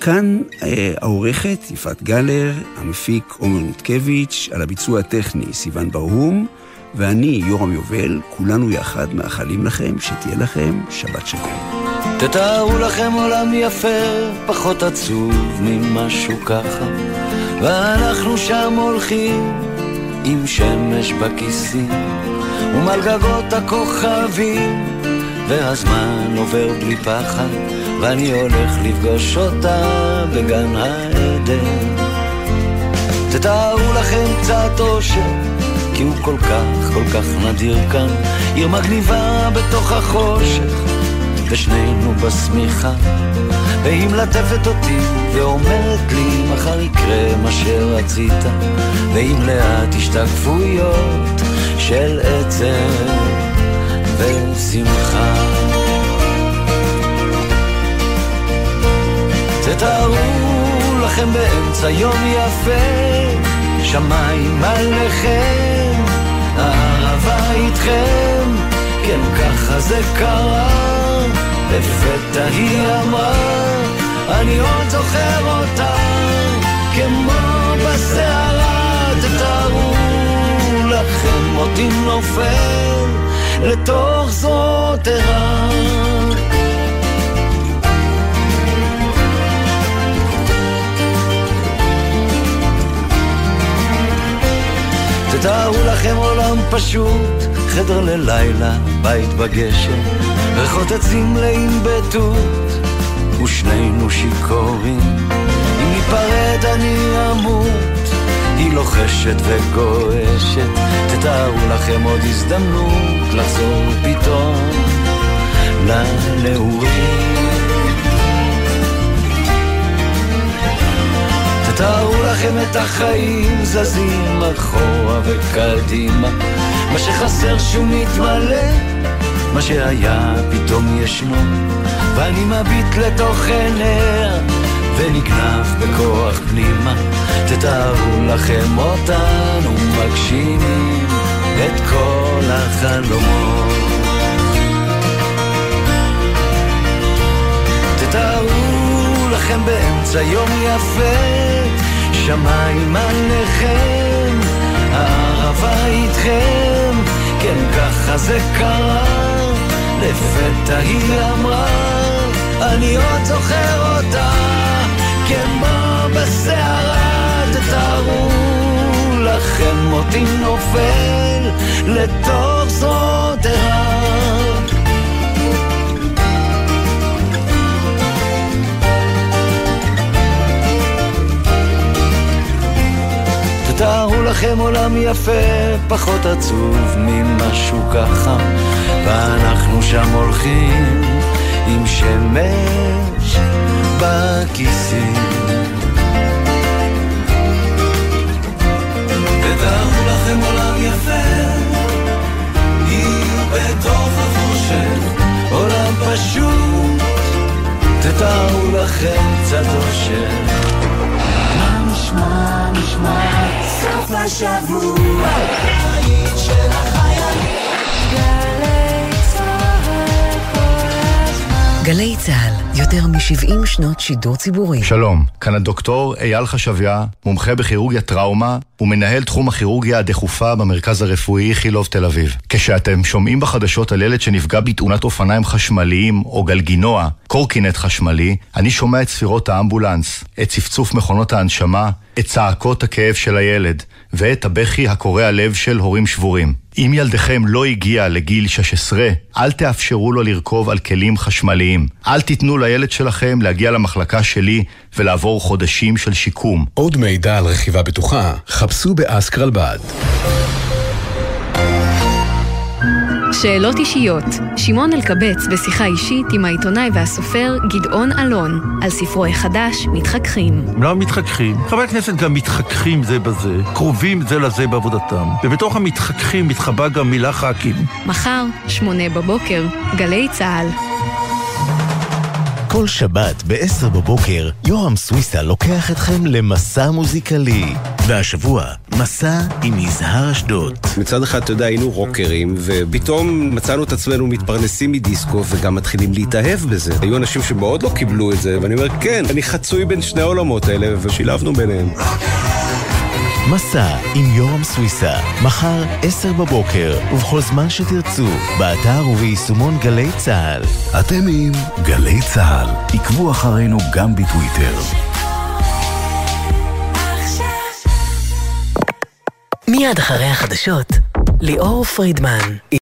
כאן העורכת יפעת גלר, המפיק עומר נותקביץ', על הביצוע הטכני סיון ברהום, ואני, יורם יובל, כולנו יחד מאחלים לכם שתהיה לכם שבת שלום. תתארו לכם עולם יפה, פחות עצוב ממשהו ככה. ואנחנו שם הולכים עם שמש בכיסים ומעל גגות הכוכבים והזמן עובר בלי פחד ואני הולך לפגוש אותה בגן העדן. תתארו לכם קצת אושר כי הוא כל כך כל כך נדיר כאן. עיר מגניבה בתוך החושך ושנינו בשמיכה והיא מלטפת אותי ואומרת לי מחר יקרה מה שרצית. ועם לאט השתקפויות של עצם ושמחה. תתארו לכם באמצע יום יפה שמיים עליכם הערבה איתכם. כן ככה זה קרה לפתע היא אמרה, אני עוד זוכר אותה, כמו בסערה, תתארו לכם אותי נופל לתוך זאת ערה. תתארו לכם עולם פשוט, חדר ללילה, בית בגשם, ריחות עצים מלאים בתות, ושנינו שיכורים. אם ניפרד אני אמות, היא לוחשת וגועשת, תתארו לכם עוד הזדמנות לחזור פתאום לנעורים. תארו לכם את החיים זזים אחורה וקדימה מה שחסר שהוא מתמלא מה שהיה פתאום ישנו ואני מביט לתוך עיניה ונגנב בכוח פנימה. תתארו לכם אותנו מגשימים את כל החלומות. תתארו לכם באמצע יום יפה שמיים עליכם, הערבה איתכם, כן ככה זה קרה, לפתע היא אמרה, אני עוד זוכר אותה, כמו בסערה, תתארו אותי נופל לתוך זרועותיה. תתארו לכם עולם יפה, פחות עצוב ממשהו ככה, ואנחנו שם הולכים עם שמש בכיסים. תתארו לכם עולם יפה, יהיו בתוך החושך, עולם פשוט, תתארו לכם קצת אושר. נשמע, נשמע, סוף השבוע, העיר של גלי צה"ל, יותר מ-70 שנות שידור ציבורי. שלום, כאן הדוקטור אייל חשביה, מומחה בכירורגיה טראומה ומנהל תחום הכירורגיה הדחופה במרכז הרפואי איכילוב תל אביב. כשאתם שומעים בחדשות על ילד שנפגע בתאונת אופניים חשמליים או גלגינוע, קורקינט חשמלי, אני שומע את ספירות האמבולנס, את צפצוף מכונות ההנשמה, את צעקות הכאב של הילד, ואת הבכי הקורע לב של הורים שבורים. אם ילדכם לא הגיע לגיל 16, אל תאפשרו לו לרכוב על כלים חשמליים. אל תיתנו לילד שלכם להגיע למחלקה שלי ולעבור חודשים של שיקום. עוד מידע על רכיבה בטוחה, חפשו באסקרלבד. שאלות אישיות, שמעון אלקבץ בשיחה אישית עם העיתונאי והסופר גדעון אלון, על ספרו החדש, מתחככים. לא מתחככים. חברי הכנסת גם מתחככים זה בזה, קרובים זה לזה בעבודתם. ובתוך המתחככים מתחבא גם מילה ח"כים. מחר, שמונה בבוקר, גלי צה"ל. כל שבת ב-10 בבוקר, יורם סוויסה לוקח אתכם למסע מוזיקלי. והשבוע, מסע עם יזהר אשדוד. מצד אחד, אתה יודע, היינו רוקרים, ופתאום מצאנו את עצמנו מתפרנסים מדיסקו וגם מתחילים להתאהב בזה. היו אנשים שמאוד לא קיבלו את זה, ואני אומר, כן, אני חצוי בין שני העולמות האלה, ושילבנו ביניהם. מסע עם יורם סוויסה, מחר, 10 בבוקר, ובכל זמן שתרצו, באתר וביישומון גלי צה"ל. אתם עם גלי צה"ל. עקבו אחרינו גם בטוויטר. מיד אחרי החדשות, ליאור פרידמן.